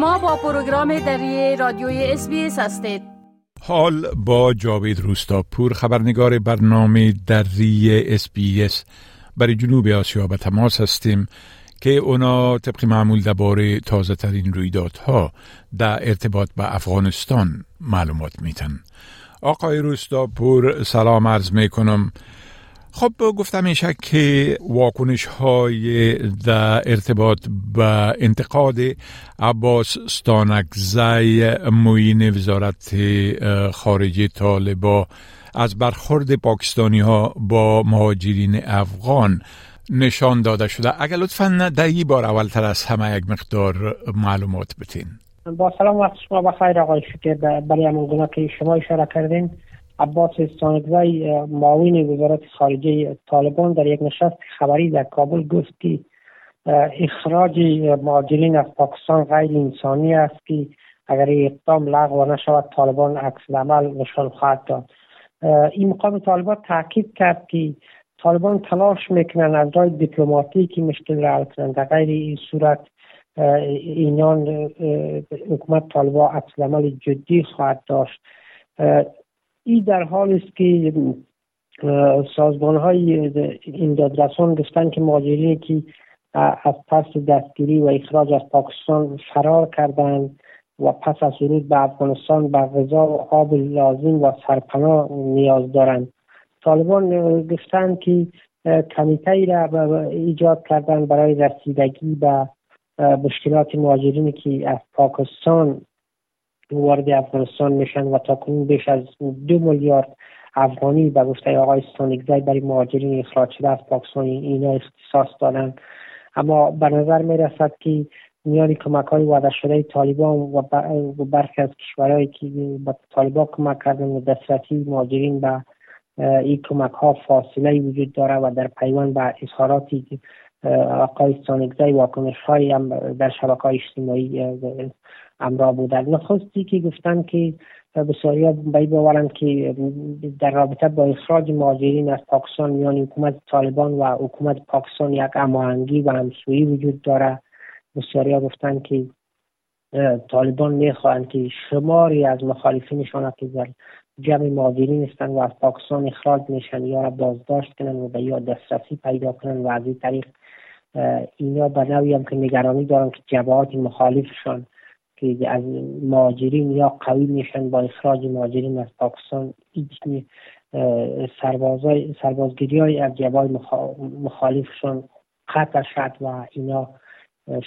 شما با پروگرام دری رادیوی اس هستید. حال با جاوید روستاپور خبرنگار برنامه دری اس برای جنوب آسیا به تماس هستیم که اونا طبق معمول درباره تازه ترین رویدادها در ارتباط به افغانستان معلومات میتن آقای روستاپور سلام عرض می‌کنم. خب گفتم میشه که واکنش های در ارتباط به انتقاد عباس ستانکزی موین وزارت خارجه طالبا از برخورد پاکستانی ها با مهاجرین افغان نشان داده شده. اگر لطفا در این بار اولتر از همه یک مقدار معلومات بتین. با سلام وقت شما بخیر آقای فکر برای همون که شما اشاره کردین. عباس استانگزی معاون وزارت خارجه طالبان در یک نشست خبری در کابل گفت که اخراج مهاجرین از پاکستان غیر انسانی است که اگر اقدام لغو نشود طالبان عکس عمل نشان خواهد داد. این مقام طالبان تاکید کرد که طالبان تلاش می‌کنن از راه دیپلماتیکی مشکل را حل کنند. در غیر این صورت اینان حکومت طالبان عکس عمل جدی خواهد داشت. این در حال است که سازمان های این دادرسان گفتن که مهاجرینی که از پس دستگیری و اخراج از پاکستان فرار کردند و پس از ورود به افغانستان به غذا و آب لازم و سرپناه نیاز دارند. طالبان گفتند که کمیته را ایجاد کردن برای رسیدگی به مشکلات مهاجرینی که از پاکستان وارد افغانستان میشن و تا کنون بیش از دو میلیارد افغانی به گفته آقای ستانگزی برای مهاجرین اخراج شده از پاکستان اینا اختصاص دادن. اما به نظر می رسد که میان کمک های وعده شده طالبان و برخی از کشورهایی که به طالبان کمک کردن و دسترسی مهاجرین به این کمک ها فاصله وجود داره و در پیوند به اظهاراتی آقای ستانگزی واکنش های هم در شبکه های اجتماعی امرا بودن نخستی که گفتن که بسیاری بای باورند که در رابطه با اخراج مهاجرین از پاکستان میان حکومت طالبان و حکومت پاکستان یک هماهنگی و همسویی وجود داره بسیاری گفتن که طالبان می‌خواهند که شماری از مخالفینشان که در جمع مهاجرین هستند و از پاکستان اخراج میشن یا را بازداشت کنن و به یا دسترسی پیدا کنن و از این طریق اینا به نوعی هم که نگرانی دارن که جبهات مخالفشان که از مهاجرین یا قوی میشن با اخراج مهاجرین از پاکستان سربازای سربازگیری های از جبای مخالفشان قطع شد و اینا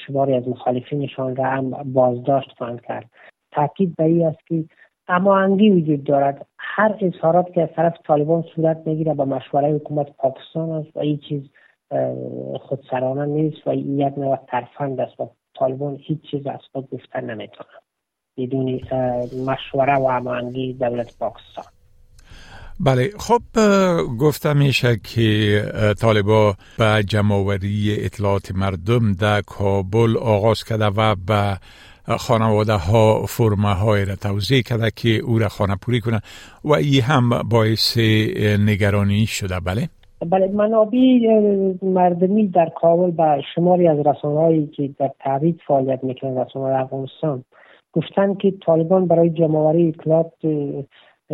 شماری از مخالفینشان را هم بازداشت خواهند کرد. تاکید به این است که اما انگی وجود دارد. هر اظهارات که از طرف طالبان صورت می‌گیره با مشوره حکومت پاکستان است و این چیز خودسرانه نیست و یک نوع ترفند است و طالبان هیچ چیز از خود گفتن نمی‌تونن. بدون مشوره و هماهنگی دولت پاکستان. بله خب گفته میشه که طالبا به جمعوری اطلاعات مردم در کابل آغاز کرده و به خانواده ها فرمه های را توضیح کرده که او را خانه پوری کنه و ای هم باعث نگرانی شده. بله؟ بله منابع مردمی در کابل به شماری از رسانه‌هایی که در تعویض فعالیت می‌کنند رسانه افغانستان گفتند که طالبان برای جمعآوری اطلاعات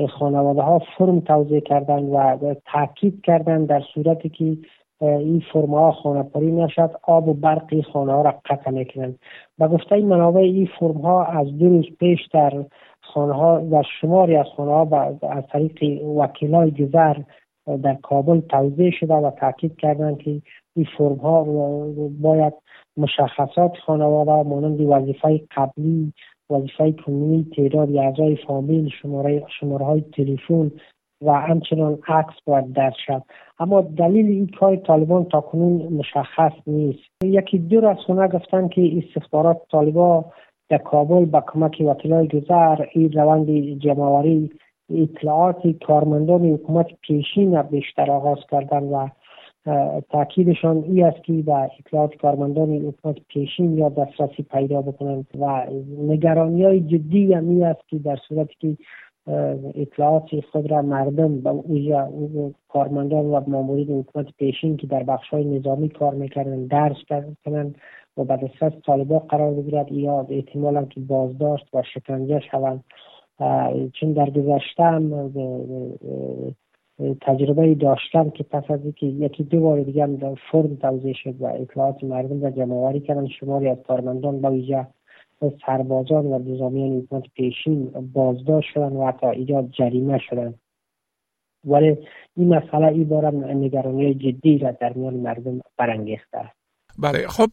خانواده ها فرم توضیح کردن و تاکید کردن در صورتی که این فرم ها خانه پری نشد آب و برقی خانه ها را قطع می‌کنند. و گفته این منابع این فرم ها از دو روز پیش در خانه ها و شماری از خانه ها از طریق وکیلای گذر در کابل توضیح شده و تاکید کردند که این فرم ها باید مشخصات خانواده مانند وظیفه قبلی وظیفه کنونی تعداد اعضای فامیل شماره شماره های تلفن و همچنان عکس باید درد شد اما دلیل این کار طالبان تا کنون مشخص نیست. یکی دو رسانه گفتن که استخبارات طالبان در کابل با کمک وکیلای گذر این روند جمعوری اطلاعات کارمندان حکومت پیشین بیشتر آغاز کردن و تاکیدشان ای است که به اطلاعات کارمندان حکومت پیشین یا دسترسی پیدا بکنند و نگرانی های جدی هم ای است که در صورتی که اطلاعات خود را مردم به کارمندان و مامورین حکومت پیشین که در بخش های نظامی کار می‌کردن درس کنند و به دسترس طالبا قرار بگیرد یا احتمالا که بازداشت و شکنجه شوند چون در گذشته هم تجربه داشتم که پس از اینکه یکی دو بار دیگه هم فرم توضیح شد و اطلاعات مردم را جمعوری کردن شماری از کارمندان با ویژه سربازان و نظامیان حکومت پیشین بازداشت شدن و حتی ایجاد جریمه شدن. ولی این مسئله ای بارم نگرانی جدی را در میان مردم برانگیخته است. بله. خب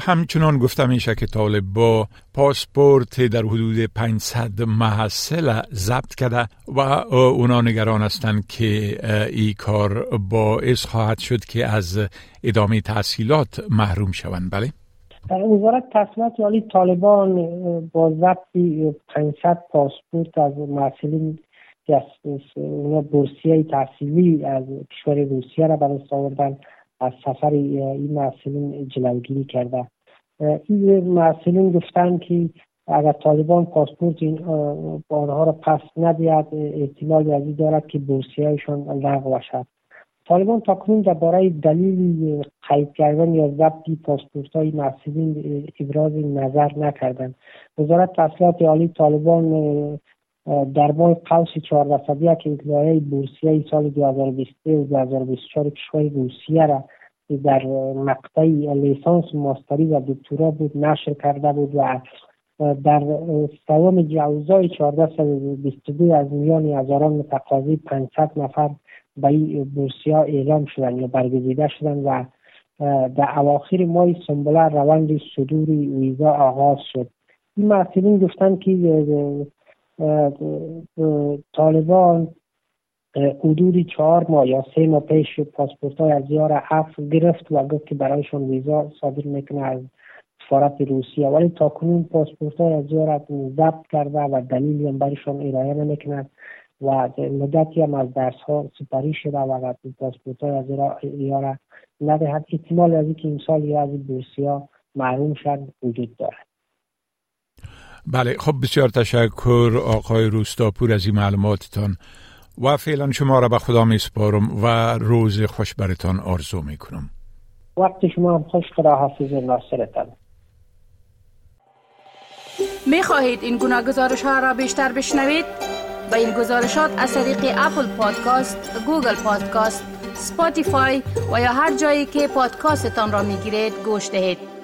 همچنان گفتم میشه که طالب با پاسپورت در حدود 500 محصل ضبط کرده و اونا نگران هستند که این کار باعث خواهد شد که از ادامه تحصیلات محروم شوند. بله. وزارت تحصیلات عالی طالبان با ضبط 500 پاسپورت از محصلین که اونا بورسیه تحصیلی از کشور روسیه را به آوردن. از سفر این محصلین جلوگیری کرده این محصلین گفتن که اگر طالبان پاسپورت این آنها را پس ندهد احتمال از دارد که بورسیهایشان لغو شد طالبان تاکنون درباره دلیل قید کردن یا ضبط پاسپورت های محصلین ابراز نظر نکردند. وزارت تحصیلات عالی طالبان در ماه قوس 14 صدیه که اطلاعیه بورسیه سال 2023 و 2024 کشور روسیه را در مقطع لیسانس ماستری و دکترا بود نشر کرده بود و در سوم جوزای 1422 از میان هزاران متقاضی 500 نفر به این بورسیا اعلام شدن یا برگزیده شدن و در اواخر ماه سنبله روند صدور ویزا آغاز شد. این محصولین گفتن که طالبان حدود چهار ماه یا سه ماه پیش پاسپورت های از یار اف گرفت و گفت که برایشان ویزا صادر می‌کنه از سفارت روسیه. ولی تا کنون پاسپورت های از یار ضبط کرده و دلیلی هم برایشان ارائه نمی‌کنند و مدتی هم از درس ها سپری شده و پاسپورت های از یار ندهد. احتمال از اینکه این سال یا از بورسیا معلوم شد وجود دارد. بله خب بسیار تشکر آقای روستاپور از این معلوماتتان و فعلا شما را به خدا می سپارم و روز خوش برتان آرزو می کنم وقت شما هم خوش خدا حافظ ناصرتان می خواهید این گناه گزارش ها را بیشتر بشنوید؟ با این گزارشات از طریق اپل پادکاست، گوگل پادکاست، سپاتیفای و یا هر جایی که پادکاستتان را می گیرید گوش دهید.